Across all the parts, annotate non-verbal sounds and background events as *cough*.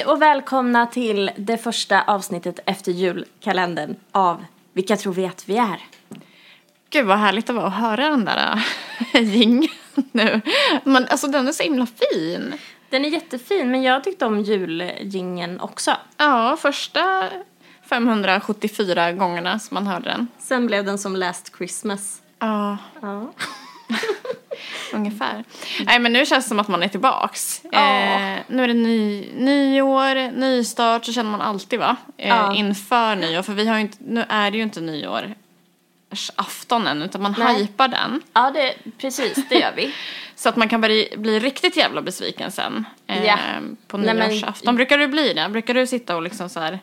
Hej och välkomna till det första avsnittet efter julkalendern av Vilka tror vi att vi är? Gud vad härligt det var att höra den där *laughs* jingeln nu. Men alltså den är så himla fin. Den är jättefin men jag tyckte om julgingen också. Ja, första 574 gångerna som man hörde den. Sen blev den som Last Christmas. Ja, Ja. *laughs* ungefär. Nej men nu känns det som att man är tillbaks. Ja. Eh, nu är det ny, nyår, nystart, så känner man alltid va? Eh, Ja. Inför nyår, för vi har inte, nu är det ju inte nyårsafton än utan man Nej. hypar den. Ja, det, precis, det gör vi. *laughs* Så att man kan bli, bli riktigt jävla besviken sen. Eh, Ja. På Nej, men- nyårsafton. Brukar du bli det? Brukar du sitta och liksom så här.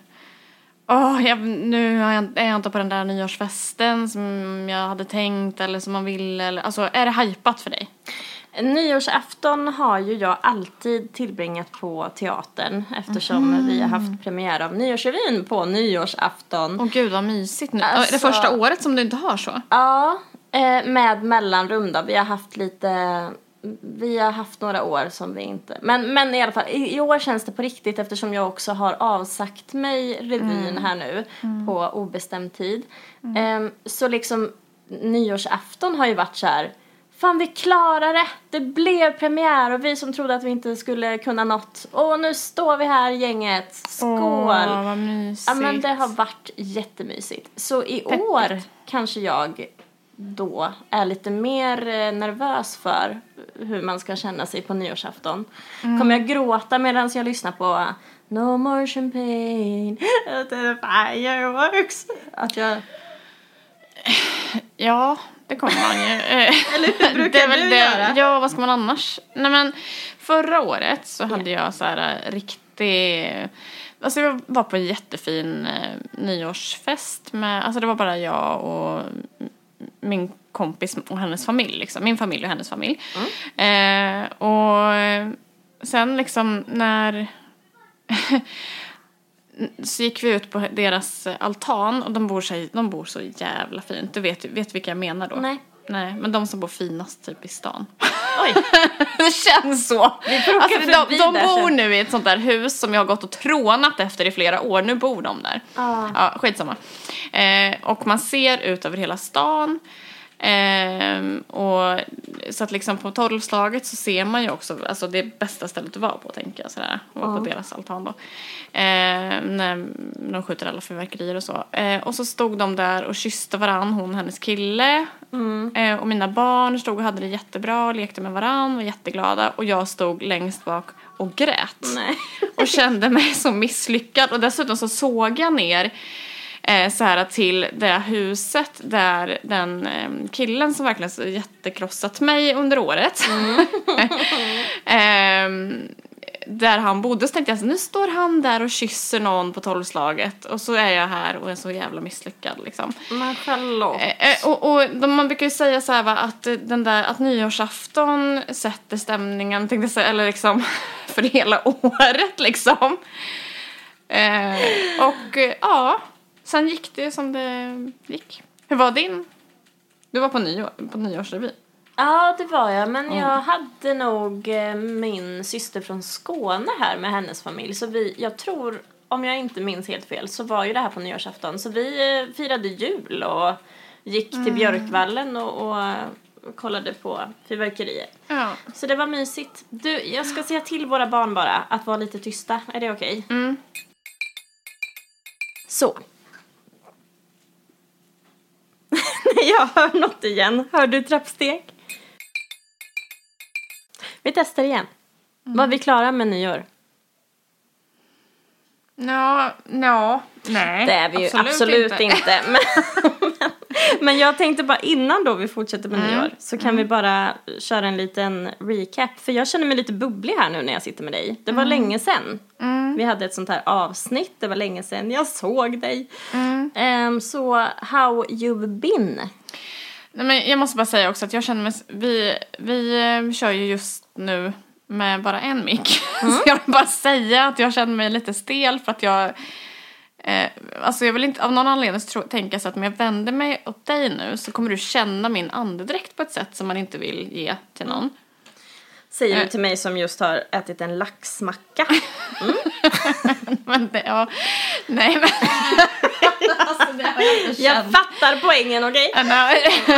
Åh, jag, nu är jag, inte på den där nyårsfesten som jag hade tänkt eller som man ville. Eller, alltså, är det hypat för dig? Nyårsafton har ju jag alltid tillbringat på teatern eftersom vi har haft premiär av Nyårsrevyn på nyårsafton. Åh gud vad mysigt nu. Alltså- Är det första året som du inte har så? Ja, eh, med mellanrum då. Vi har haft lite, vi har haft några år som vi inte, men, men i alla fall i, i år känns det på riktigt eftersom jag också har avsagt mig revyn här nu på obestämd tid. Ehm, så liksom nyårsafton har ju varit så här. Fan vi klarar det! Det blev premiär och vi som trodde att vi inte skulle kunna något. Och nu står vi här gänget. Skål! Åh, vad mysigt. Ja men det har varit jättemysigt. Så i år kanske jag då är lite mer eh, nervös för hur man ska känna sig på nyårsafton. Kommer jag gråta medan jag lyssnar på No more champagne at *laughs* the fireworks? Att jag... Ja, det kommer man ju. *laughs* Eh, Eller hur brukar det är väl du det. göra? Ja, vad ska man annars? Nej men förra året så hade jag så här eh, riktig... Alltså jag var på en jättefin eh, nyårsfest med, alltså det var bara jag och min kompis och hennes familj liksom. Min familj och hennes familj. Mm. Eh, och sen liksom när *laughs* så gick vi ut på deras altan och de bor så, de bor så jävla fint. Du vet, vet vilka jag menar då? Nej. Nej, men de som bor finast typ i stan. Oj! *laughs* det känns så. Alltså, de, de bor sen. nu i ett sånt där hus som jag har gått och trånat efter i flera år. Nu bor de där. Ah. Ja, skitsamma. Eh, och man ser ut över hela stan. Ehm, och så att liksom på tolvslaget så ser man ju också, alltså det bästa stället att vara på tänker jag sådär. Och vara på deras altan då. Ehm, när de skjuter alla fyrverkerier och så. Ehm, och så stod de där och kysste varann, hon och hennes kille. Ehm, och mina barn stod och hade det jättebra och lekte med varann, var jätteglada. Och jag stod längst bak och grät Nej. och kände mig så misslyckad. Och dessutom så såg jag ner eh, så här till det huset där den eh, killen som verkligen jättekrossat mig under året. *laughs* Ehm, där han bodde så tänkte jag så nu står han där och kysser någon på tolvslaget och så är jag här och är så jävla misslyckad liksom. Men Charlotte. Eh, eh, och, och de, man brukar ju säga så här va, att eh, den där att nyårsafton sätter stämningen, tänkte jag säga, eller liksom *laughs* för hela året liksom. Eh, och eh, ja, sen gick det som det gick. Hur var din? Du var på, nyår, på nyårsrevy. Ja, det var jag. Men jag hade nog eh, min syster från Skåne här med hennes familj. Så vi, jag tror, om jag inte minns helt fel, så var ju det här på nyårsafton. Så vi eh, firade jul och gick till Björkvallen och, och kollade på fyrverkerier. Ja. Så det var mysigt. Du, jag ska säga till våra barn bara att vara lite tysta. Är det okej? Mm. Så. Nej, *laughs* jag hör något igen. Hör du trappsteg? Vi testar igen. Var vi klara med nyår? Ja, ja, nej. Det är vi ju absolut, inte. *laughs* Men, men, *laughs* men jag tänkte bara innan då vi fortsätter med nyår så kan vi bara köra en liten recap. För jag känner mig lite bubblig här nu när jag sitter med dig. Det var länge sedan. Vi hade ett sånt här avsnitt, det var länge sedan jag såg dig. Ehm, så how you've been? Nej, men jag måste bara säga också att jag känner mig, vi, eh, vi kör ju just nu med bara en mick. *laughs* Så jag vill bara säga att jag känner mig lite stel för att jag Eh, alltså jag vill inte, av någon anledning så tro, tänka så att om jag vänder mig åt dig nu så kommer du känna min andedräkt på ett sätt som man inte vill ge till någon. Säger du Eh. till mig som just har ätit en laxmacka. *laughs* Men det, ja. Nej men. *laughs* alltså, det har jag inte Jag fattar poängen, okej? Ja, nej. *laughs*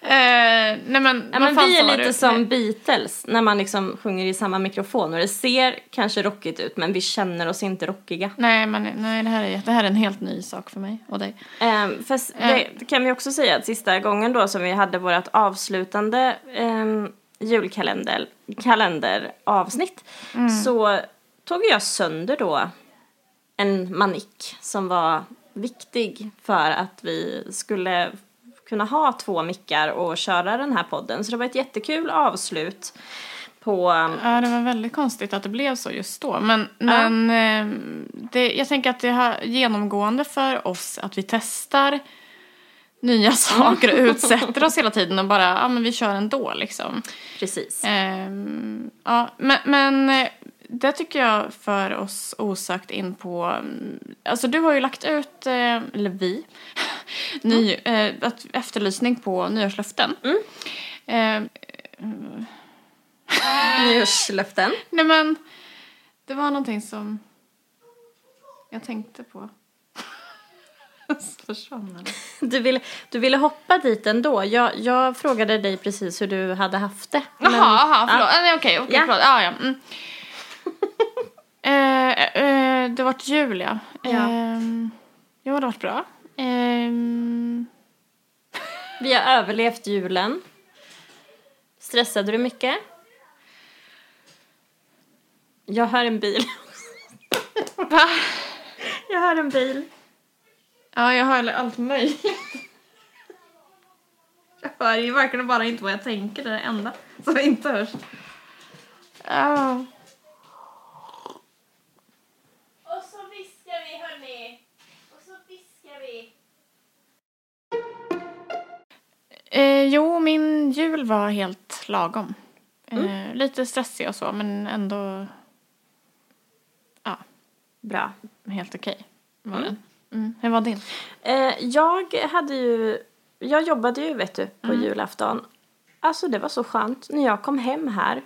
Eh, nej men, Ja, men vi är lite du? som Beatles när man liksom sjunger i samma mikrofon och det ser kanske rockigt ut men vi känner oss inte rockiga. Nej, men nej, det, här är, det här är en helt ny sak för mig och dig. Um, fast det, det kan vi också säga att sista gången då som vi hade vårt avslutande um, julkalender kalenderavsnitt så tog jag sönder då en manik som var viktig för att vi skulle kunna ha två mickar och köra den här podden. Så det var ett jättekul avslut på Ja, det var väldigt konstigt att det blev så just då. Men, men eh, det, jag tänker att det har genomgående för oss att vi testar nya *laughs* saker och utsätter oss hela tiden och bara, ja men vi kör ändå liksom. precis. Ehm, ja, men, men eh, det tycker jag för oss osökt in på, mm, alltså du har ju lagt ut, eh, eller vi, *laughs* ny, eh, att- efterlysning på nyårslöften. Ehm, *laughs* Nyårslöften. nej men, det var någonting som jag tänkte på. *laughs* Du ville, du ville hoppa dit ändå. Jag, jag frågade dig precis hur du hade haft det. Jaha, jaha, förlåt. Ja. Nej, okej, okej, Ja. förlåt. Ja, ja. Mm. eh, eh, det vart jul, ja. Ja. Ehm, jo, det vart bra. Ehm, Vi har överlevt julen. Stressade du mycket? Jag hör en bil. va? Jag hör en bil. Ja, jag hör allt möjligt. Jag hör ju verkligen bara inte vad jag tänker, det är det enda som inte hörs. Ja. Och så viskar vi hörni. Och så viskar vi. Eh, jo, min jul var helt lagom. Eh, Lite stressig och så, men ändå ja, Bra. helt okej var den. Mm. Hur var din? Eh, jag hade ju, jag jobbade ju vet du på julafton. Alltså det var så skönt. När jag kom hem här,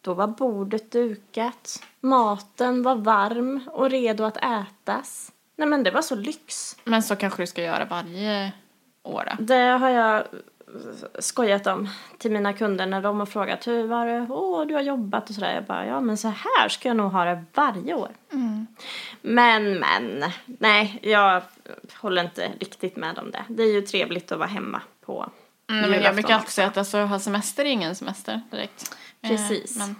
då var bordet dukat. Maten var varm och redo att ätas. Nej men det var så lyx. Men så kanske du ska göra varje år då? Det har jag skojat om till mina kunder när de har frågat hur var det, åh du har jobbat och sådär. Jag bara, ja men så här ska jag nog ha det varje år. Men, men, nej jag håller inte riktigt med om det. Det är ju trevligt att vara hemma på Mm, men jag brukar alltid säga att alltså, ha semester är ingen semester direkt. Eh, Precis. men,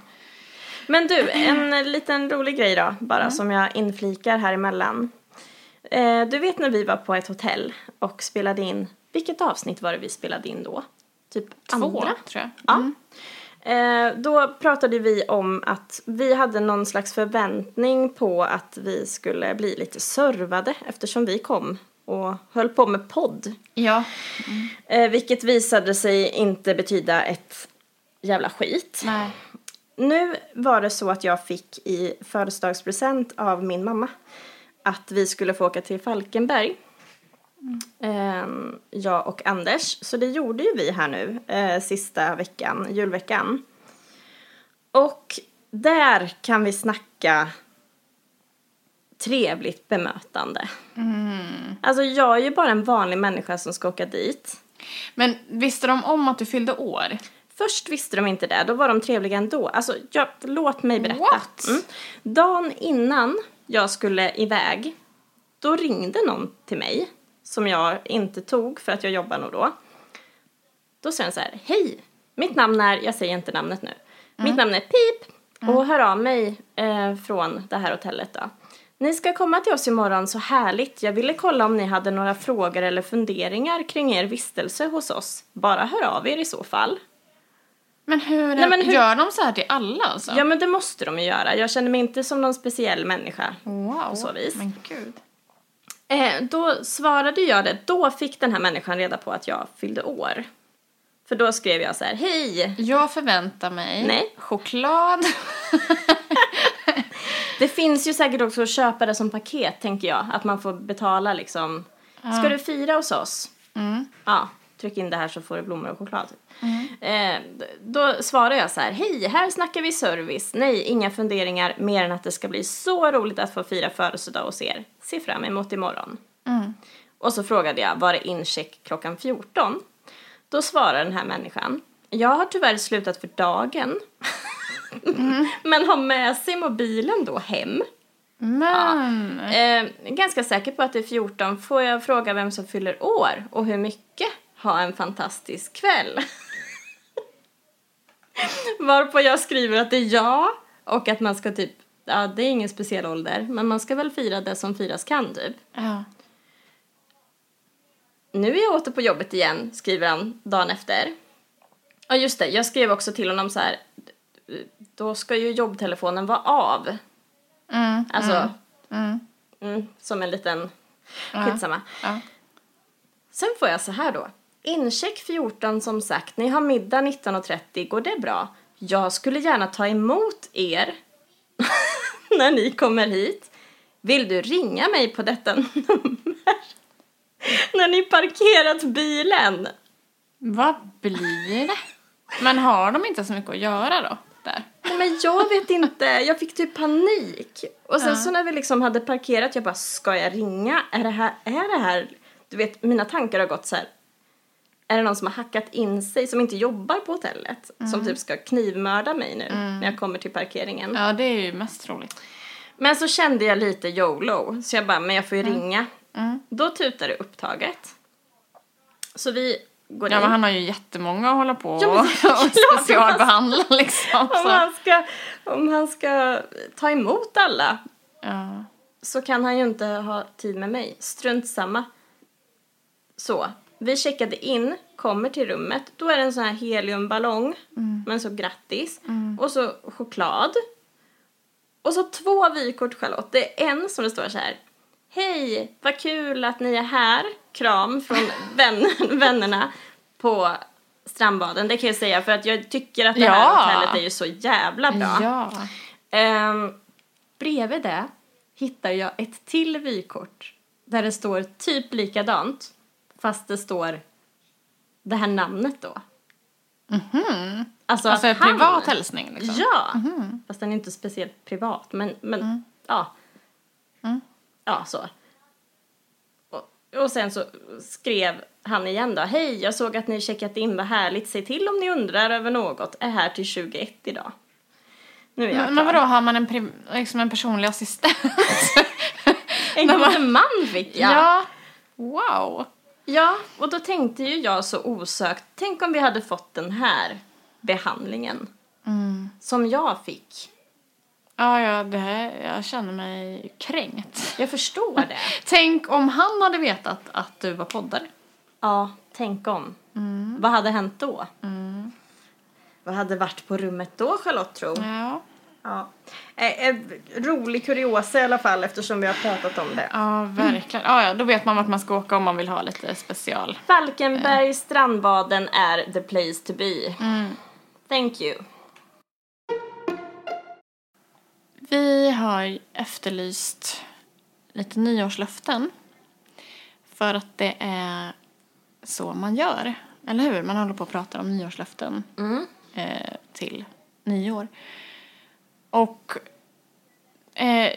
Men du, en liten rolig grej då, bara som jag inflikar här emellan. Eh, du vet när vi var på ett hotell och spelade in, vilket avsnitt var det vi spelade in då? Typ två, andra? tror jag. Ja. Eh, då pratade vi om att vi hade någon slags förväntning på att vi skulle bli lite servade eftersom vi kom och höll på med podd. Ja. Eh, vilket visade sig inte betyda ett jävla skit. Nej. Nu var det så att jag fick i födelsedagspresent av min mamma att vi skulle få åka till Falkenberg. Ehm, jag och Anders. Så det gjorde ju vi här nu eh, sista veckan, julveckan. Och där kan vi snacka trevligt bemötande. Alltså jag är ju bara en vanlig människa som ska åka dit. Men visste de om att du fyllde år? Först visste de inte det, då var de trevliga ändå. Alltså, jag, låt mig berätta. What? Mm. Dagen innan jag skulle iväg, då ringde någon till mig som jag inte tog för att jag jobbar nog då. Då säger den så här, hej, mitt namn är, jag säger inte namnet nu, mitt namn är Pip och hör av mig eh, från det här hotellet då. Ni ska komma till oss imorgon, så härligt. Jag ville kolla om ni hade några frågor eller funderingar kring er vistelse hos oss. Bara hör av er i så fall. Men hur, Nej, men hur- gör de så här till alla alltså? Ja men det måste de ju göra. Jag känner mig inte som någon speciell människa. Wow. på så vis. Men gud. Eh, då svarade jag det. Då fick den här människan reda på att jag fyllde år. För då skrev jag så här, hej! Jag förväntar mig Nej. choklad. *laughs* Det finns ju säkert också att köpa det som paket tänker jag. Att man får betala liksom. Ska du fira hos oss? Mm. Ja. tryck in det här så får du blommor och choklad. Eh, d- då svarar jag så här, hej, här snackar vi service. Nej, inga funderingar mer än att det ska bli så roligt att få fira födelsedag hos er. Se fram emot imorgon. Och så frågade jag, var det incheck klockan 14? Då svarar den här människan, jag har tyvärr slutat för dagen. *laughs* Men har med sig mobilen då hem. Men, Eh, ganska säker på att det är 14. Får jag fråga vem som fyller år och hur mycket? Ha en fantastisk kväll. *laughs* Varpå jag skriver att det är jag och att man ska typ, ja det är ingen speciell ålder, men man ska väl fira det som firas kan typ. ja. Nu är jag åter på jobbet igen, skriver han dagen efter. Ja just det, jag skrev också till honom så här. Då ska ju jobbtelefonen vara av. Mm, Alltså, mm, mm, som en liten, Ja. skitsamma. ja. Sen får jag så här då. Incheck 14 som sagt, ni har middag 19.30, går det bra? Jag skulle gärna ta emot er *laughs* *laughs* när ni kommer hit. Vill du ringa mig på detta *laughs* nummer? när ni parkerat bilen? Vad blir det? Men har de inte så mycket att göra då? Där? Nej, Men jag vet inte, jag fick typ panik. Och sen Ja. så när vi liksom hade parkerat, jag bara, ska jag ringa? Är det här, är det här? Du vet, mina tankar har gått så här. Är det någon som har hackat in sig, som inte jobbar på hotellet? Som typ ska knivmörda mig nu när jag kommer till parkeringen. Ja, det är ju mest roligt. Men så kände jag lite YOLO, så jag bara, men jag får ju ringa. Mm. Då tutar det upptaget. Så vi går Ja, in. men han har ju jättemånga att hålla på Ja, och, *laughs* specialbehandla liksom. om, han ska, om han ska ta emot alla Ja. så kan han ju inte ha tid med mig. Strunt samma. Så, vi checkade in, kommer till rummet. Då är det en sån här heliumballong, men så grattis. Och så choklad. Och så två vykort Charlotte. Det är en som det står så här. Hej, vad kul att ni är här. Kram från *laughs* vän, vännerna på strandbaden. Det kan jag säga för att jag tycker att det här Ja. hotellet är ju så jävla bra. ja. Ehm, bredvid det hittar jag ett till vykort där det står typ likadant fast det står det här namnet då. Alltså, Alltså att en han- privat hälsning liksom. Ja, fast den är inte speciellt privat men, men ja. Ja, så. Och, och sen så skrev han igen då. Hej, jag såg att ni checkat in, vad härligt. Säg till om ni undrar över något. Är här till 21 idag. Nu är jag Men, men vadå, har man en, liksom en personlig assistent? *laughs* En god man fick jag. Ja. Wow. Ja, och då tänkte ju jag så osökt, tänk om vi hade fått den här behandlingen som jag fick. Ja, ja, det här, jag känner mig kränkt. Jag förstår *laughs* det. Tänk om han hade vetat att du var poddare. Ja, tänk om. Vad hade hänt då? Vad hade varit på rummet då, Charlotte, tro? Ja. Ja. Eh, eh, rolig kuriosa i alla fall, eftersom vi har pratat om det. Ja, verkligen. Ja, ja, då vet man vart man ska åka om man vill ha lite special. Falkenberg strandbaden är the place to be. Thank you. Vi har efterlyst lite nyårslöften. För att det är så man gör. Eller hur? Man håller på att prata om nyårslöften eh, till nyår. Och eh,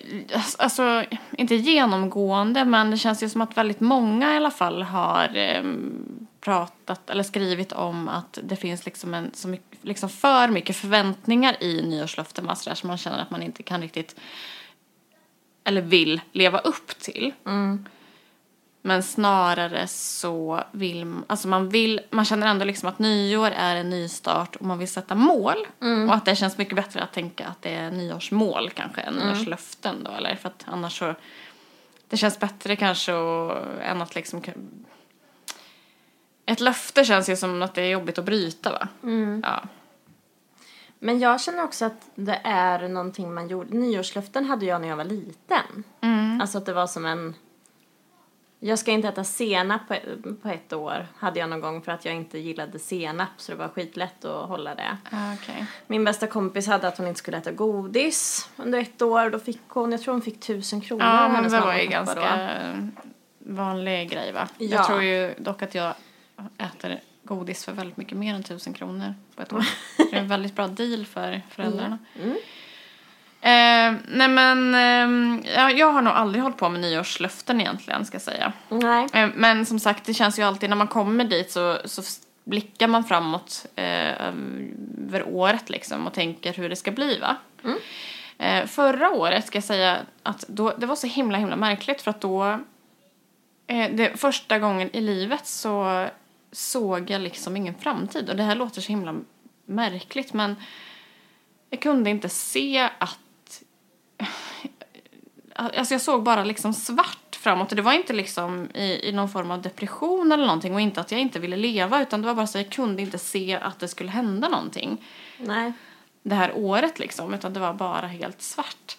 alltså, inte genomgående, men det känns ju som att väldigt många i alla fall har eh, pratat eller skrivit om att det finns liksom, en, så mycket, liksom för mycket förväntningar i nyårslöften alltså va, sådär, som man känner att man inte kan riktigt eller vill leva upp till. Mm. Men snarare så vill alltså man vill, man känner ändå liksom att nyår är en ny start och man vill sätta mål. Och att det känns mycket bättre att tänka att det är nyårsmål kanske än nyårslöften då eller för att annars så det känns bättre kanske och, än att liksom ett löfte känns ju som att det är jobbigt att bryta va? Ja. Men jag känner också att det är någonting man gjorde. Nyårslöften hade jag när jag var liten. Alltså att det var som en... Jag ska inte äta senap på, på ett år, hade jag någon gång för att jag inte gillade senap så det var skitlätt att hålla det. Ah, okej. Min bästa kompis hade att hon inte skulle äta godis under ett år. Då fick hon, jag tror hon fick tusen kronor Ja, men det var ju ganska vanlig grej va? Ja. Jag tror ju dock att jag äter godis för väldigt mycket mer än tusen kronor på ett år. *laughs* det är en väldigt bra deal för föräldrarna. Mm. Eh, nej men, eh, jag, har nog aldrig hållit på med nyårslöften egentligen ska jag säga. Nej. Eh, men som sagt, det känns ju alltid när man kommer dit så, så blickar man framåt eh, över året liksom och tänker hur det ska bli va. Eh, förra året ska jag säga att då, det var så himla himla märkligt för att då eh, det, första gången i livet så såg jag liksom ingen framtid och det här låter så himla märkligt men jag kunde inte se att Alltså jag såg bara liksom svart framåt och det var inte liksom i, i någon form av depression eller någonting och inte att jag inte ville leva utan det var bara så att jag kunde inte se att det skulle hända någonting Nej. det här året liksom utan det var bara helt svart.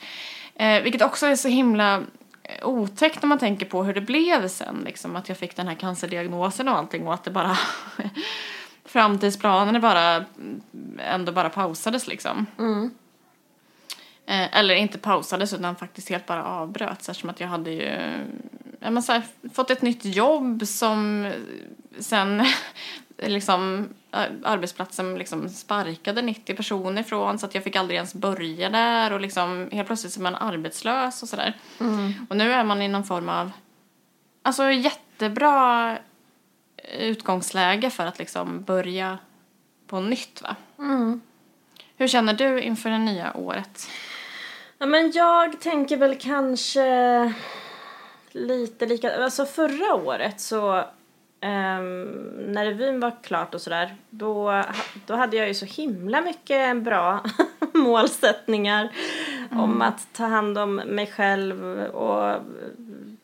Eh, vilket också är så himla eh, otäckt när man tänker på hur det blev sen liksom att jag fick den här cancerdiagnosen och allting och att det bara *laughs* framtidsplanerna bara ändå bara pausades liksom. Mm. Eh, eller inte pausades utan faktiskt helt bara avbröts eftersom att jag hade ju ja, men så här, fått ett nytt jobb som sen *laughs* liksom ar- arbetsplatsen liksom sparkade 90 personer ifrån så att jag fick aldrig ens börja där och liksom helt plötsligt så är man arbetslös och sådär. Och nu är man i någon form av alltså jättebra utgångsläge för att liksom börja på nytt va. Mm. Hur känner du inför det nya året? Ja, men jag tänker väl kanske lite lika... Alltså förra året så ehm, när revyn var klart och sådär då, då hade jag ju så himla mycket bra *laughs* målsättningar om att ta hand om mig själv och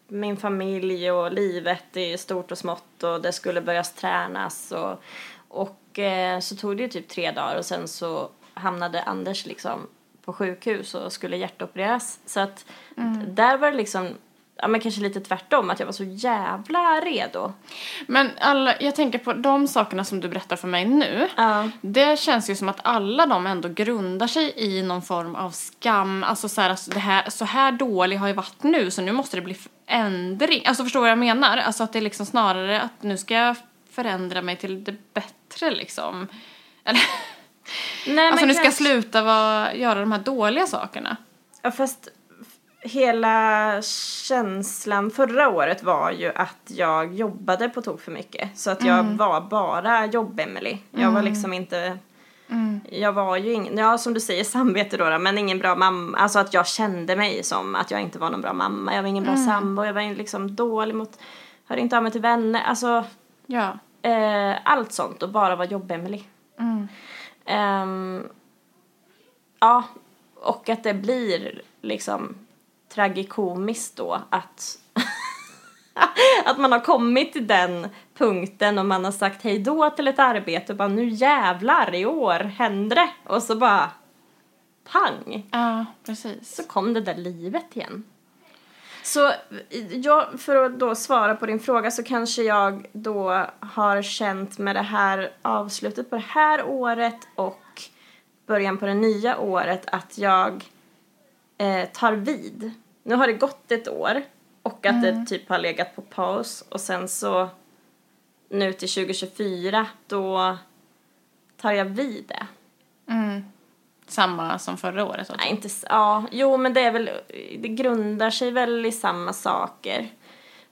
min familj och livet i stort och smått och det skulle börjas tränas och, och eh, så tog det ju typ tre dagar och sen så hamnade Anders liksom på sjukhus och skulle hjärtopereras. Så att där var det liksom, ja men kanske lite tvärtom, att jag var så jävla redo. Men alla, jag tänker på de sakerna som du berättar för mig nu. Ja. Det känns ju som att alla de ändå grundar sig i någon form av skam. Alltså så här, alltså det här, så här dålig har jag varit nu så nu måste det bli ändring. Alltså förstår du vad jag menar? Alltså att det är liksom snarare att nu ska jag förändra mig till det bättre liksom. Eller, Nej, alltså men ska jag kanske- sluta vara, göra de här dåliga sakerna. Ja, fast hela känslan förra året var ju att jag jobbade på tok för mycket. Så att jag var bara jobb-Emily. Jag var liksom inte... Jag var ju ingen, ja som du säger samvete då, men ingen bra mamma. Alltså att jag kände mig som att jag inte var någon bra mamma. Jag var ingen bra sambo, jag var liksom dålig mot, hörde inte av mig till vänner. Alltså Ja. eh, allt sånt och bara vara jobb-Emily. Mm. Ehm, ja, och att det blir liksom tragikomiskt då att *laughs* att man har kommit till den punkten och man har sagt hej då till ett arbete och bara nu jävlar i år händer det och så bara pang Ja, precis. så kom det där livet igen. Så jag, för att då svara på din fråga så kanske jag då har känt med det här avslutet på det här året och början på det nya året att jag eh, tar vid. Nu har det gått ett år och att det typ har legat på paus och sen så nu till 2024 då tar jag vid det. Mm. Samma som förra året. Nej, inte Ja, jo men det är väl, det grundar sig väl i samma saker.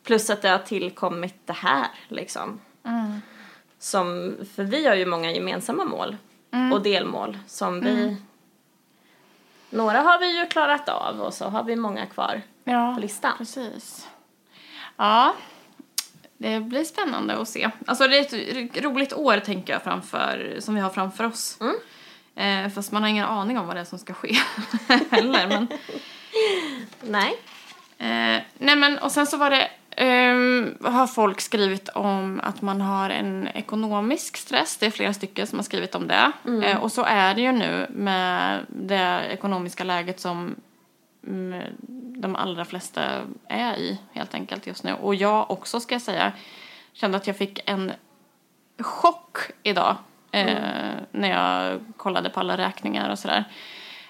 Plus att det har tillkommit det här liksom. Mm. Som, för vi har ju många gemensamma mål och delmål som vi, några har vi ju klarat av och så har vi många kvar Ja, på listan. precis. Ja, det blir spännande att se. Alltså det är ett roligt år tänker jag framför, som vi har framför oss. Mm. Eh, fast man har ingen aning om vad det är som ska ske *laughs* heller. Men, Nej. eh, nej men och sen så var det ehm, har folk skrivit om att man har en ekonomisk stress. Det är flera stycken som har skrivit om det. Eh, och så är det ju nu med det ekonomiska läget som mm, de allra flesta är i helt enkelt just nu. Och jag också ska jag säga kände att jag fick en chock idag eh, när jag kollade på alla räkningar och sådär.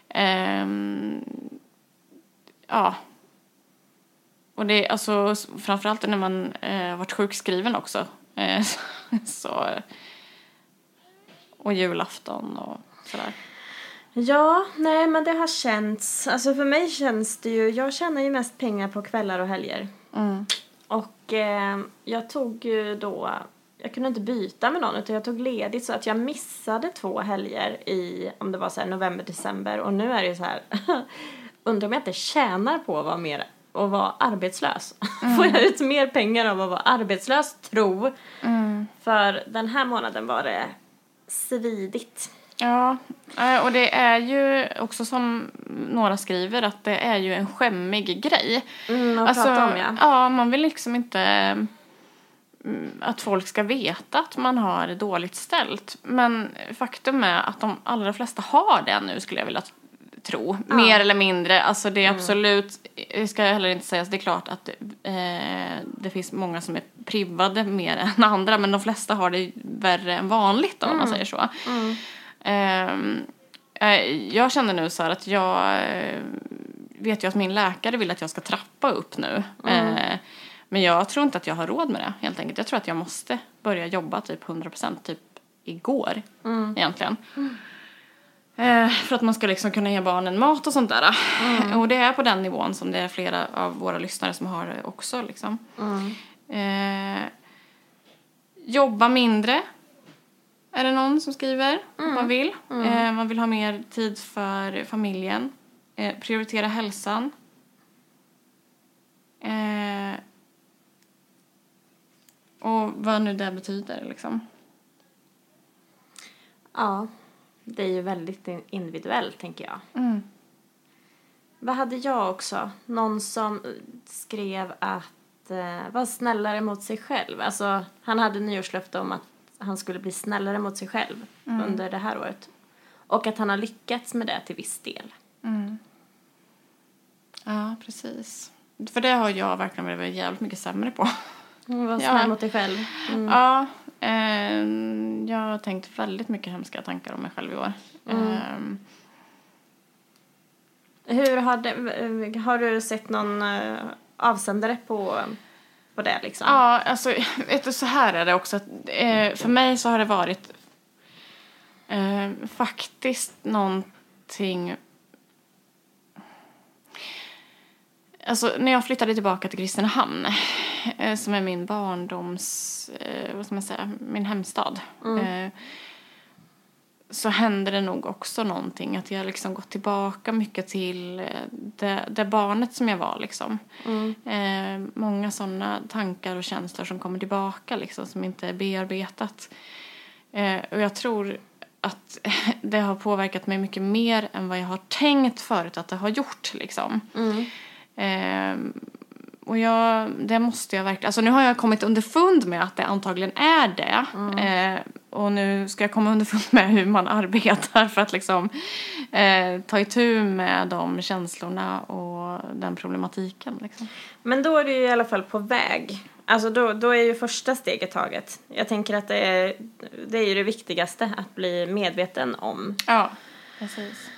Ehm, ja. Och det är alltså framförallt när man eh, varit sjukskriven också. Eh, *laughs* Så, och julafton och sådär. Ja, nej men det har känts, alltså för mig känns det ju, jag tjänar ju mest pengar på kvällar och helger. Mm. Och eh, jag tog ju då, jag kunde inte byta med någon utan jag tog ledigt så att jag missade två helger i, om det var så november, december och nu är det ju så här, *laughs* undrar om jag inte tjänar på att vara mer att vara arbetslös. *laughs* Får jag ut mer pengar av att vara arbetslös, tro. För den här månaden var det svidigt. Ja, eh, och det är ju också som några skriver att det är ju en skämmig grej. Mm, att prata om ja. ja, man vill liksom inte mm, att folk ska veta att man har det dåligt ställt. Men faktum är att de allra flesta har det nu skulle jag vilja tro. Mer eller mindre. Alltså det är absolut, det ska jag heller inte säga, det är klart att eh, det finns många som är privade mer än andra. Men de flesta har det värre än vanligt om man säger så. Ehm, eh, jag känner nu så här att jag eh, vet ju att min läkare vill att jag ska trappa upp nu. Eh, men jag tror inte att jag har råd med det helt enkelt. Jag tror att jag måste börja jobba typ 100% typ igår egentligen. Eh, för att man ska liksom kunna ge barnen mat och sånt där. Och det är på den nivån som det är flera av våra lyssnare som har det också liksom. Eh, jobba mindre. Är det någon som skriver att man vill. Eh, man vill ha mer tid för familjen. Eh, prioritera hälsan. Och vad nu det betyder liksom. Ja, det är ju väldigt in- individuellt tänker jag. Mm. Vad hade jag också? Någon som skrev att eh, vara snällare mot sig själv. Alltså, han hade nyårslöfte om att han skulle bli snällare mot sig själv under det här året. Och att han har lyckats med det till viss del. Ja, precis. För det har jag verkligen blivit jävligt mycket sämre på. Mm, Var Ja. snäll mot dig själv. Mm. Ja, eh, jag har tänkt väldigt mycket hemska tankar om mig själv i år. Eh, Hur har, det, har du sett någon eh, avsändare på, på det liksom? Ja, alltså *laughs* vet du, så här är det också. Att, eh, för mig så har det varit eh, faktiskt någonting... Alltså när jag flyttade tillbaka till Kristinehamn, eh, som är min barndoms, eh, vad ska man säga, min hemstad. Eh, så hände det nog också någonting. Att jag liksom gått tillbaka mycket till eh, det, det barnet som jag var. Liksom. Eh, många sådana tankar och känslor som kommer tillbaka liksom, som inte är bearbetat. Eh, och jag tror att *laughs* det har påverkat mig mycket mer än vad jag har tänkt förut att det har gjort. Liksom. Eh, och jag, det måste jag verkligen... Alltså nu har jag kommit underfund med att det antagligen är det. Eh, och nu ska jag komma underfund med hur man *laughs* arbetar för att liksom eh, ta itu med de känslorna och den problematiken. Liksom. Men då är du i alla fall på väg. Alltså då, då är ju första steget taget. Jag tänker att det är, det är ju det viktigaste, att bli medveten om. Ja, precis.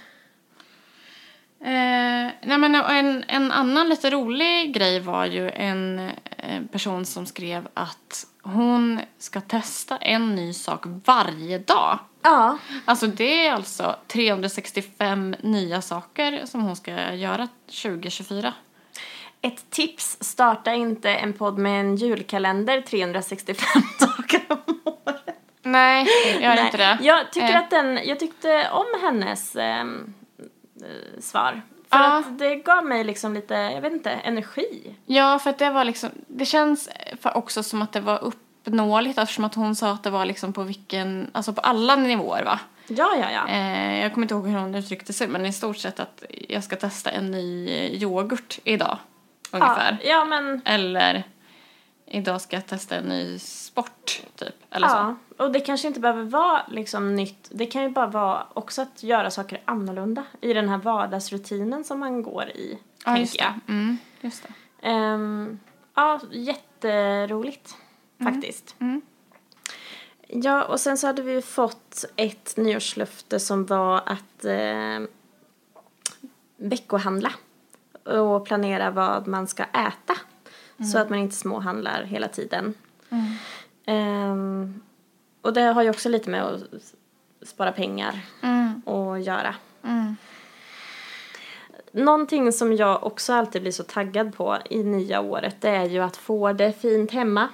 Eh, nej men en, en annan lite rolig grej var ju en eh, person som skrev att hon ska testa en ny sak varje dag. Ja. Alltså det är alltså 365 nya saker som hon ska göra 2024. Ett tips, starta inte en podd med en julkalender 365 *laughs* dagar om året. Nej, gör Nej, inte det. Jag, tycker Eh. att den, jag tyckte om hennes ehm, eh, svar. För Ja. att det gav mig liksom lite, jag vet inte, energi. Ja, för att det var liksom, det känns också som att det var uppnåeligt eftersom att hon sa att det var liksom på vilken, alltså på alla nivåer va? Ja, ja, ja. Eh, jag kommer inte ihåg hur hon uttryckte sig men i stort sett att jag ska testa en ny eh, yoghurt idag. Ungefär. Ja, ja men Eller idag ska jag testa en ny sport typ. Eller så. Ja, och det kanske inte behöver vara liksom nytt. Det kan ju bara vara också att göra saker annorlunda i den här vardagsrutinen som man går i, Ja, just det. Mm, just det. Ehm, ja, jätteroligt faktiskt. Mm. Ja, och sen så hade vi fått ett nyårslöfte som var att eh, veckohandla och planera vad man ska äta så att man inte småhandlar hela tiden. Ehm, och det har ju också lite med att spara pengar Mm. att göra. Mm. Någonting som jag också alltid blir så taggad på i nya året det är ju att få det fint hemma.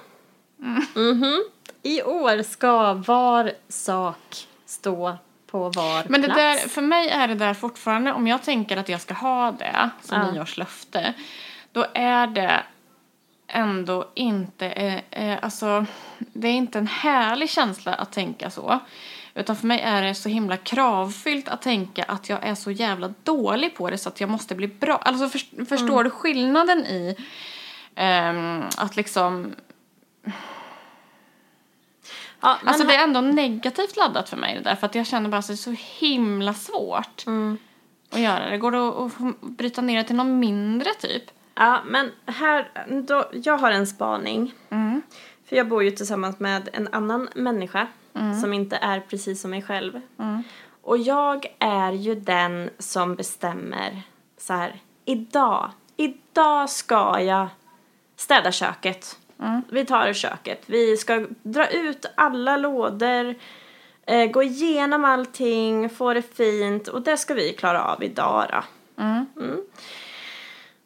Mhm. I år ska var sak stå på var Men det plats. där, för mig är det där fortfarande, om jag tänker att jag ska ha det som Ja. nyårslöfte, då är det ändå inte, eh, eh, alltså, det är inte en härlig känsla att tänka så. Utan för mig är det så himla kravfyllt att tänka att jag är så jävla dålig på det så att jag måste bli bra. Alltså för, förstår Mm. du skillnaden i ehm, att liksom, Ja, men alltså det är ändå negativt laddat för mig det där för att jag känner bara att det är så himla svårt Mm. att göra det. Går det att, att bryta ner det till något mindre typ? Ja, men här, då, jag har en spaning. Mm. För jag bor ju tillsammans med en annan människa Mm. som inte är precis som mig själv. Och jag är ju den som bestämmer så här, idag, idag ska jag städa köket. Mm. Vi tar köket. Vi ska dra ut alla lådor, eh, gå igenom allting, få det fint och det ska vi klara av idag då.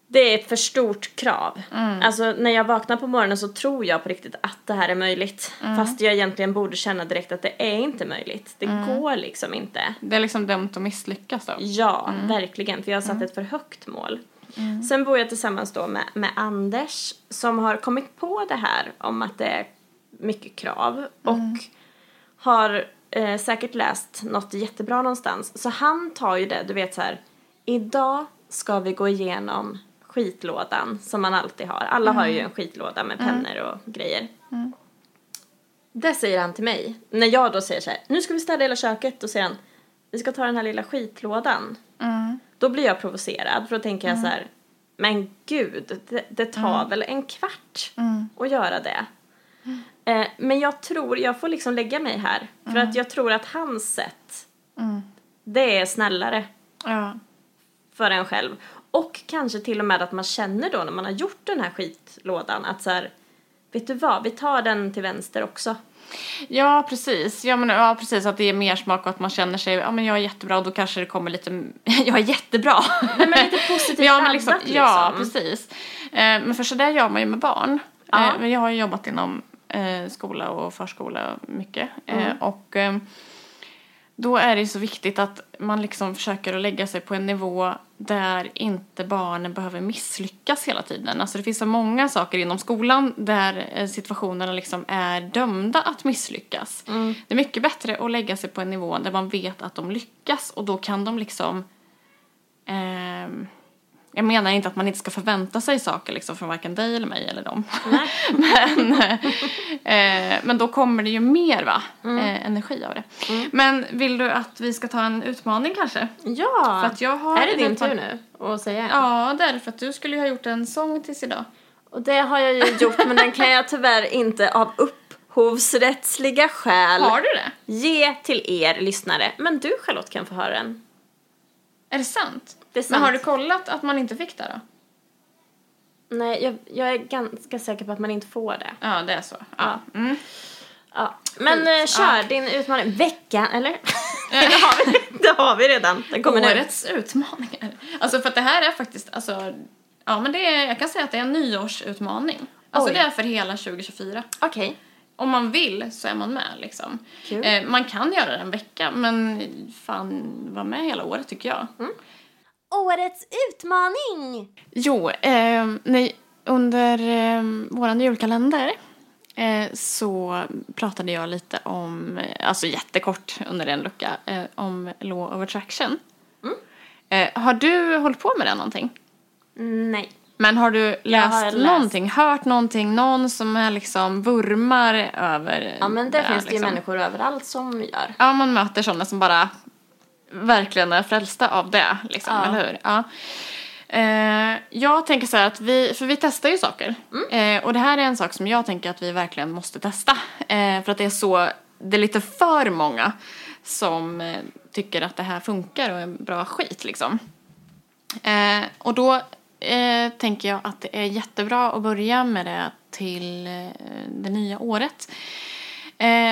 Mm. Det är ett för stort krav. Mm. Alltså när jag vaknar på morgonen så tror jag på riktigt att det här är möjligt. Mm. Fast jag egentligen borde känna direkt att det är inte möjligt. Det Mm. går liksom inte. Det är liksom dömt att misslyckas då. Ja, Mm. verkligen. För jag har satt ett för högt mål. Sen bor jag tillsammans då med, med Anders som har kommit på det här om att det är mycket krav. Och har eh, säkert läst något jättebra någonstans. Så han tar ju det, du vet så här. Idag ska vi gå igenom skitlådan som man alltid har. Alla har ju en skitlåda med pennor och grejer. Det säger han till mig. När jag då säger så här, nu ska vi städa hela köket, då säger han, vi ska ta den här lilla skitlådan. Mm. Då blir jag provocerad för då tänker jag så här, men gud, det, det tar väl en kvart Mm. att göra det. Eh, men jag tror, jag får liksom lägga mig här. För att jag tror att hans sätt, Mm. det är snällare Ja. för en själv. Och kanske till och med att man känner då när man har gjort den här skitlådan att så här, vet du vad, vi tar den till vänster också. Ja, precis. Ja, men, ja, precis. Att det är mer smak och att man känner sig, ja men jag är jättebra och då kanske det kommer lite, *laughs* jag är jättebra. Nej men lite positivt *laughs* ja, men liksom, liksom. Ja, precis. Eh, men för så där gör man ju med barn. Ja. Eh, men jag har ju jobbat inom eh, skola och förskola mycket. Mm. och då är det ju så viktigt att man liksom försöker att lägga sig på en nivå där inte barnen behöver misslyckas hela tiden. Alltså det finns så många saker inom skolan där eh, situationerna liksom är dömda att misslyckas. Mm. Det är mycket bättre att lägga sig på en nivå där man vet att de lyckas och då kan de liksom ehm, jag menar inte att man inte ska förvänta sig saker liksom från varken dig eller mig eller dem. Nej. *laughs* men, eh, men då kommer det ju mer va? Mm. Eh, energi av det. Men vill du att vi ska ta en utmaning kanske? Ja, För att jag har är det din tur nu att säga? Ja, det är det för att du skulle ju ha gjort en sång tills idag. Och det har jag ju gjort men den kan jag tyvärr inte av upphovsrättsliga skäl Har du det? ge till er lyssnare. Men du Charlotte kan få höra den. Är det sant? Det är sant. Men har du kollat att man inte fick det då? Nej, jag, jag är ganska säker på att man inte får det. Ja, det är så. Ja. Ja. Mm. Ja. Men eh, kör Ja. din utmaning. Veckan, eller? *laughs* det, har vi, det har vi redan. Den kommer nu. Årets utmaningar. Alltså för att det här är faktiskt, alltså, ja men det är, jag kan säga att det är en nyårsutmaning. Alltså Oj. det är för hela 2024. Okej. Om man vill så är man med liksom. Eh, man kan göra det en vecka men fan var med hela året tycker jag. Årets utmaning! Jo, eh, nej, under eh, våran julkalender eh, så pratade jag lite om, eh, alltså jättekort under en lucka, eh, om law of attraction. Eh, har du hållit på med det någonting? Nej. Men har du läst, har läst. någonting, hört någonting, någon som är liksom vurmar över Ja men det finns det ju liksom? människor överallt som gör. Ja, man möter sådana som bara verkligen är frälsta av det, liksom, Ja. eller hur? Ja. Eh, jag tänker så här att vi, för vi testar ju saker. Eh, och det här är en sak som jag tänker att vi verkligen måste testa. Eh, för att det är så, det är lite för många som eh, tycker att det här funkar och är bra skit liksom. Eh, och då eh, tänker jag att det är jättebra att börja med det till det nya året.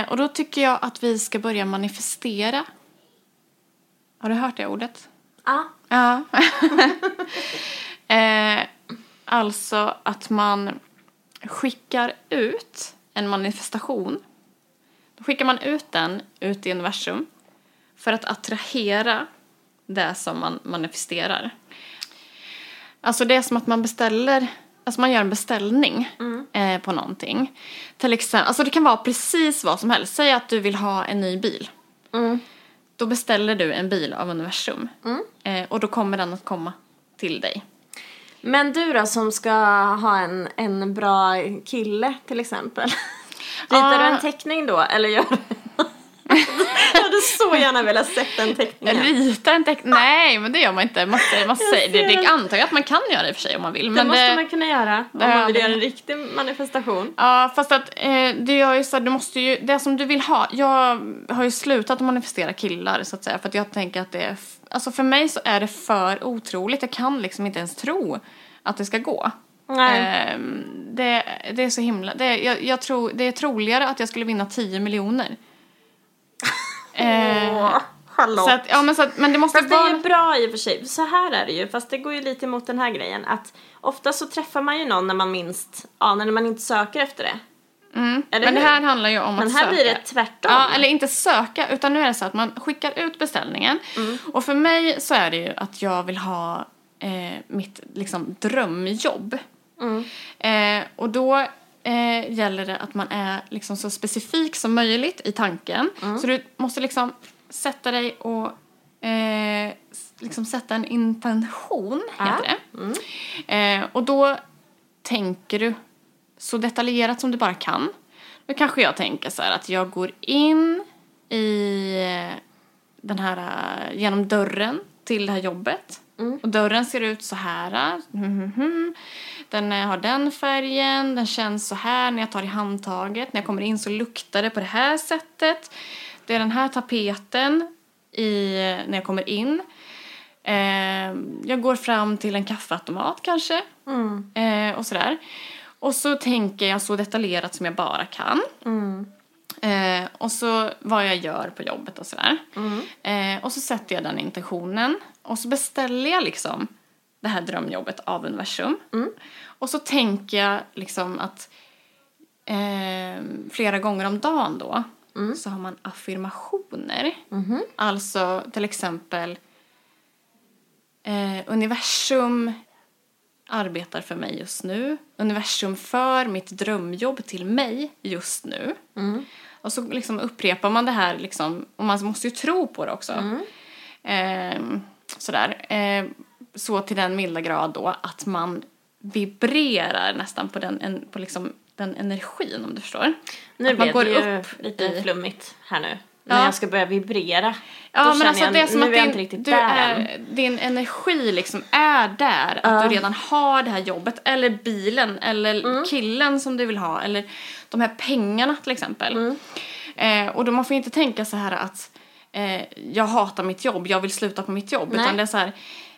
Och då tycker jag att vi ska börja manifestera. Har du hört det ordet? Ja. Ja. *laughs* eh, alltså att man skickar ut en manifestation. Då skickar man ut den ut i universum för att attrahera det som man manifesterar. Alltså det är som att man beställer, alltså man gör en beställning eh, på någonting. Till exempel, alltså det kan vara precis vad som helst. Säg att du vill ha en ny bil. Mm. Då beställer du en bil av universum. Eh, och då kommer den att komma till dig. Men du då som ska ha en, en bra kille till exempel. *laughs* Ritar Ja. du en teckning då eller gör du? *laughs* jag hade så gärna velat sett den teckningen. Rita en teckning? Nej, men det gör man inte. Man, man säger, det, det det. antar jag att man kan göra i och för sig om man vill. Det Men måste det, man kunna göra om det- man vill göra en riktig manifestation. Ja, fast att eh, det gör ju så du måste ju, det som du vill ha. Jag har ju slutat manifestera killar så att säga för att jag tänker att det är, alltså för mig så är det för otroligt. Jag kan liksom inte ens tro att det ska gå. Nej. Ehm, det, det är så himla, det, jag, jag tror, det är troligare att jag skulle vinna 10 miljoner. Eh, Charlotte. så att, ja men så att, men det måste Fast det är vara... ju bra i och för sig. Så här är det ju, fast det går ju lite emot den här grejen. Att ofta så träffar man ju någon när man minst anar, när man inte söker efter det. Mm. Men det hur? här handlar ju om Men att här söka. blir det tvärtom. Ja, eller inte söka, utan nu är det så att man skickar ut beställningen. Mm. Och för mig så är det ju att jag vill ha eh, mitt liksom, drömjobb. Mm. Eh, och då eh, gäller det att man är liksom så specifik som möjligt i tanken. Mm. Så du måste liksom sätta dig och eh, liksom sätta en intention, heter Mm. det. Eh, och då tänker du så detaljerat som du bara kan. Då kanske jag tänker så här att jag går in i eh, den här, eh, genom dörren till det här jobbet. Och dörren ser ut så här. mhm, mhm. Den eh, har den färgen, den känns så här när jag tar i handtaget. När jag kommer in så luktar det på det här sättet. Det är den här tapeten i, när jag kommer in. Eh, jag går fram till en kaffeautomat kanske. Mm. Eh, och sådär. Och så tänker jag så detaljerat som jag bara kan. Mm. Eh, och så vad jag gör på jobbet och sådär. Mm. Eh, och så sätter jag den intentionen. Och så beställer jag liksom det här drömjobbet av universum. Mm. Och så tänker jag liksom att eh, flera gånger om dagen då Mm. så har man affirmationer. Mhm. Alltså till exempel eh, universum arbetar för mig just nu. Universum för mitt drömjobb till mig just nu. Mm. Och så liksom upprepar man det här liksom, och man måste ju tro på det också. Mm. Eh, sådär. Eh, så till den milda grad då att man vibrerar nästan på den, en, på liksom den energin om du förstår. Nu Att man går det upp lite i- flummigt här nu. Ja. När jag ska börja vibrera. Ja, Då men alltså jag, det är som att är din, du är, din energi liksom är där. Att du redan har det här jobbet, eller bilen, eller Mm. killen som du vill ha, eller de här pengarna till exempel. Mm. Eh, och då man får inte tänka så här att eh, jag hatar mitt jobb, jag vill sluta på mitt jobb. Nej. Utan det är så här,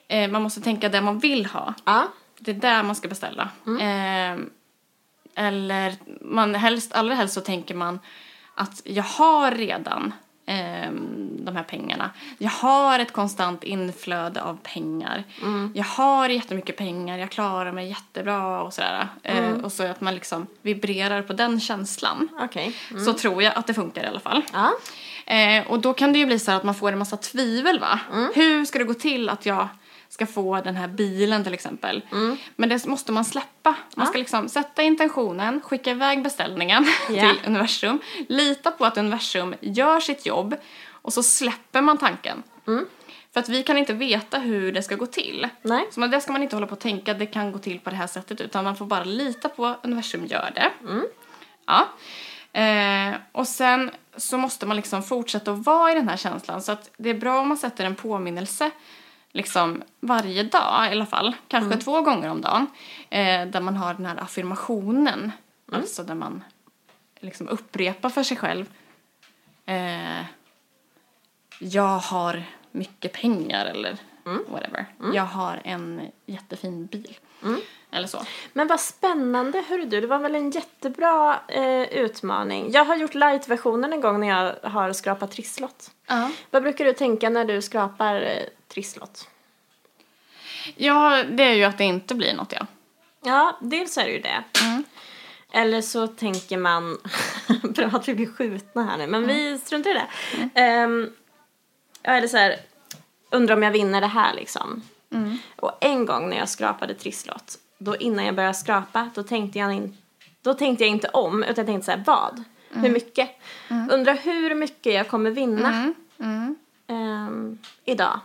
eh, man måste tänka det man vill ha. Ja. Det är där man ska beställa. Eh, eller man helst, allra helst så tänker man att jag har redan eh, de här pengarna. Jag har ett konstant inflöde av pengar. Jag har jättemycket pengar, jag klarar mig jättebra och sådär. Eh, och så att man liksom vibrerar på den känslan. Okej. Så tror jag att det funkar i alla fall. Ja. Eh, och då kan det ju bli så att man får en massa tvivel va? Hur ska det gå till att jag ska få den här bilen till exempel? Men det måste man släppa. Man ska liksom sätta intentionen, skicka iväg beställningen *laughs* Ja. till universum, lita på att universum gör sitt jobb och så släpper man tanken. För att vi kan inte veta hur det ska gå till. Nej. Så det ska man inte hålla på och tänka det kan gå till på det här sättet utan man får bara lita på att universum gör det. Ja. Eh, och sen så måste man liksom fortsätta att vara i den här känslan. Så att det är bra om man sätter en påminnelse liksom varje dag i alla fall, kanske två gånger om dagen, eh, där man har den här affirmationen, alltså där man liksom upprepar för sig själv. Eh, jag har mycket pengar eller whatever. Jag har en jättefin bil. Eller så. Men vad spännande, hörru du. Det var väl en jättebra eh, utmaning. Jag har gjort light-versionen en gång när jag har skrapat trisslott. Ja. Vad brukar du tänka när du skrapar eh, trisslott? ja, det är ju att det inte blir något ja. Ja, dels är det ju det. Eller så tänker man, *laughs* bra att vi blir skjutna här nu, men vi struntar i det. Ehm, ja, eller så här, undrar om jag vinner det här liksom. Och en gång när jag skrapade trisslott, då innan jag började skrapa, då tänkte jag, in, då tänkte jag inte om, utan jag tänkte så här, vad? Hur mycket? Undrar hur mycket jag kommer vinna ehm, idag.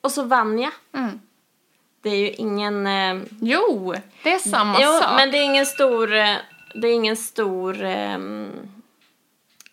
Och så vann jag. Det är ju ingen... ehm, Jo, det är samma Jo, sak. men det är ingen stor, eh, det är ingen stor ehm,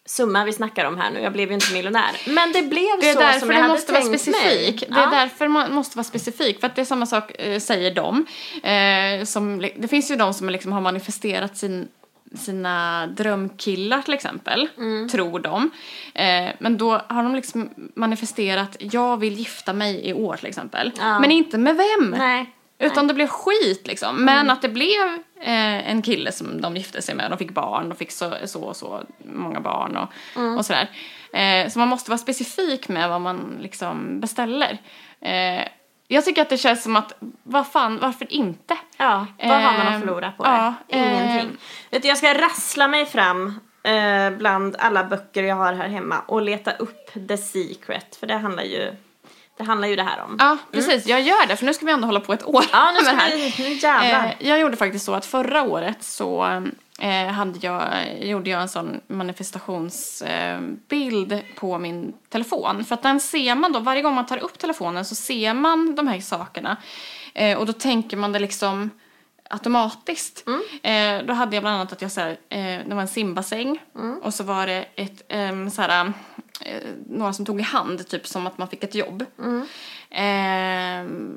summa vi snackar om här nu. Jag blev ju inte miljonär. Men det blev Det så som jag det hade måste vara tänkt specifik. mig. Det är ja. därför man måste vara specifik. För att det är samma sak, eh, säger de. Eh, som, det finns ju de som liksom har manifesterat sin, sina drömkillar till exempel. Mm. Tror de. Eh, men då har de liksom manifesterat, jag vill gifta mig i år till exempel. Ja. Men inte med vem. Nej. Utan det blev skit liksom. Men att det blev eh, en kille som de gifte sig med. De fick barn, de fick så så, och så många barn och, och sådär. Eh, så man måste vara specifik med vad man liksom beställer. Eh, jag tycker att det känns som att, vad fan, varför inte? Ja, vad har man att Ehm, förlora på ja, det? Ingenting. ehm. Vet du, jag ska rassla mig fram eh, bland alla böcker jag har här hemma och leta upp The Secret. För det handlar ju det, handlar ju det här om. Ja, precis. Jag gör det, för nu ska vi ändå hålla på ett år Ja, nu ska det här. vi, nu jävlar. Eh, jag gjorde faktiskt så att förra året så eh, hade jag, gjorde jag en sån manifestationsbild eh, på min telefon. För att den ser man då, varje gång man tar upp telefonen så ser man de här sakerna. Och då tänker man det liksom automatiskt. Eh, då hade jag bland annat att jag så här, det var en simbassäng och så var det ett, eh, så här, några som tog i hand, typ som att man fick ett jobb. Ehm,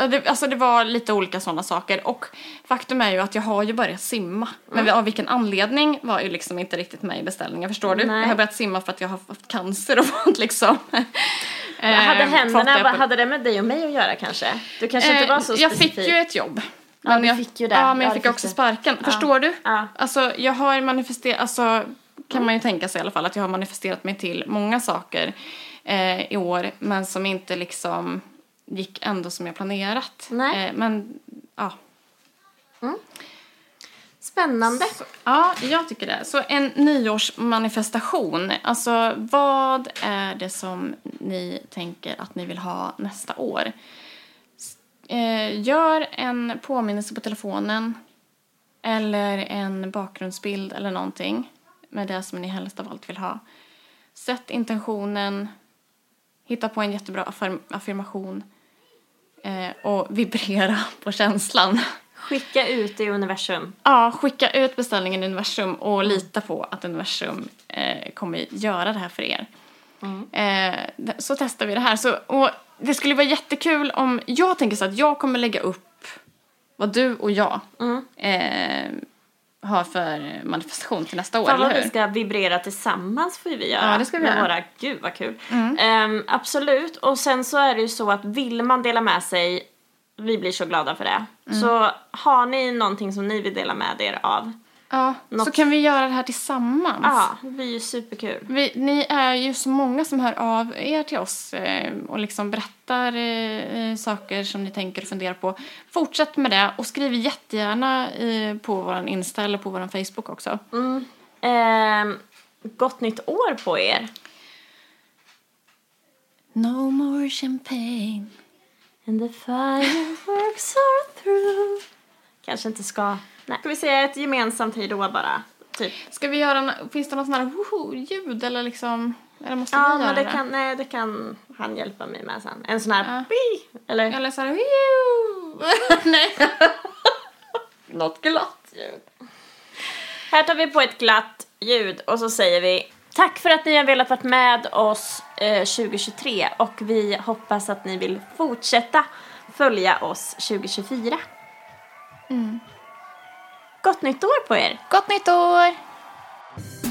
ja, det, alltså det var lite olika sådana saker och faktum är ju att jag har ju börjat simma. Men av vilken anledning var ju liksom inte riktigt med i beställningen, förstår du? Nej. Jag har börjat simma för att jag har haft cancer och *laughs* fått liksom... *laughs* Jag hade ehm, händerna, det vad hade det med dig och mig att göra kanske? Du kanske inte Eh, var så jag specifik. fick ju ett jobb. Ja, du jag, fick ju det. Ja, men jag Ja, fick det fick också du. sparken. Förstår du? Ja. Alltså, jag har manifesterat, alltså kan man ju tänka sig i alla fall att jag har manifesterat mig till många saker eh, i år, men som inte liksom gick ändå som jag planerat. Nej. Eh, men, ja. Spännande. Så, ja, jag tycker det. Så en nyårsmanifestation, alltså vad är det som ni tänker att ni vill ha nästa år? Eh, gör en påminnelse på telefonen eller en bakgrundsbild eller någonting med det som ni helst av allt vill ha. Sätt intentionen, hitta på en jättebra affirm- affirmation eh, och vibrera på känslan. Skicka ut det i universum. Ja, skicka ut beställningen i universum och lita på att universum eh, kommer göra det här för er. Eh, d- så testar vi det här. Så, och det skulle vara jättekul om, jag tänker så att jag kommer lägga upp vad du och jag eh, har för manifestation till nästa år, Fan vad vi ska vibrera tillsammans får vi göra. Ja, det ska vi göra. Våra, gud vad kul. Ehm, absolut. Och sen så är det ju så att vill man dela med sig, vi blir så glada för det. Så har ni någonting som ni vill dela med er av, Ja, så Något- kan vi göra det här tillsammans. ja, det blir ju superkul. Vi, ni är ju så många som hör av er till oss eh, och liksom berättar eh, saker som ni tänker och funderar på. Fortsätt med det och skriv jättegärna eh, på vår Insta eller på vår Facebook också. Ehm, gott nytt år på er. No more champagne. And the fireworks are through. Kanske inte ska... Nej. Ska vi säga ett gemensamt hej då bara? Typ. Ska vi göra, en, finns det något sånt här woho-ljud eller liksom, eller måste Ja, vi göra det det? kan, nej, det kan han hjälpa mig med sen. En sån här Ja. pi, eller? Eller så här, "Wio!" *laughs* Nej. *laughs* Något glatt ljud. Här tar vi på ett glatt ljud och så säger vi tack för att ni har velat vara med oss eh, 2023 och vi hoppas att ni vill fortsätta följa oss 2024. Gott nytt år på er! Gott nytt år!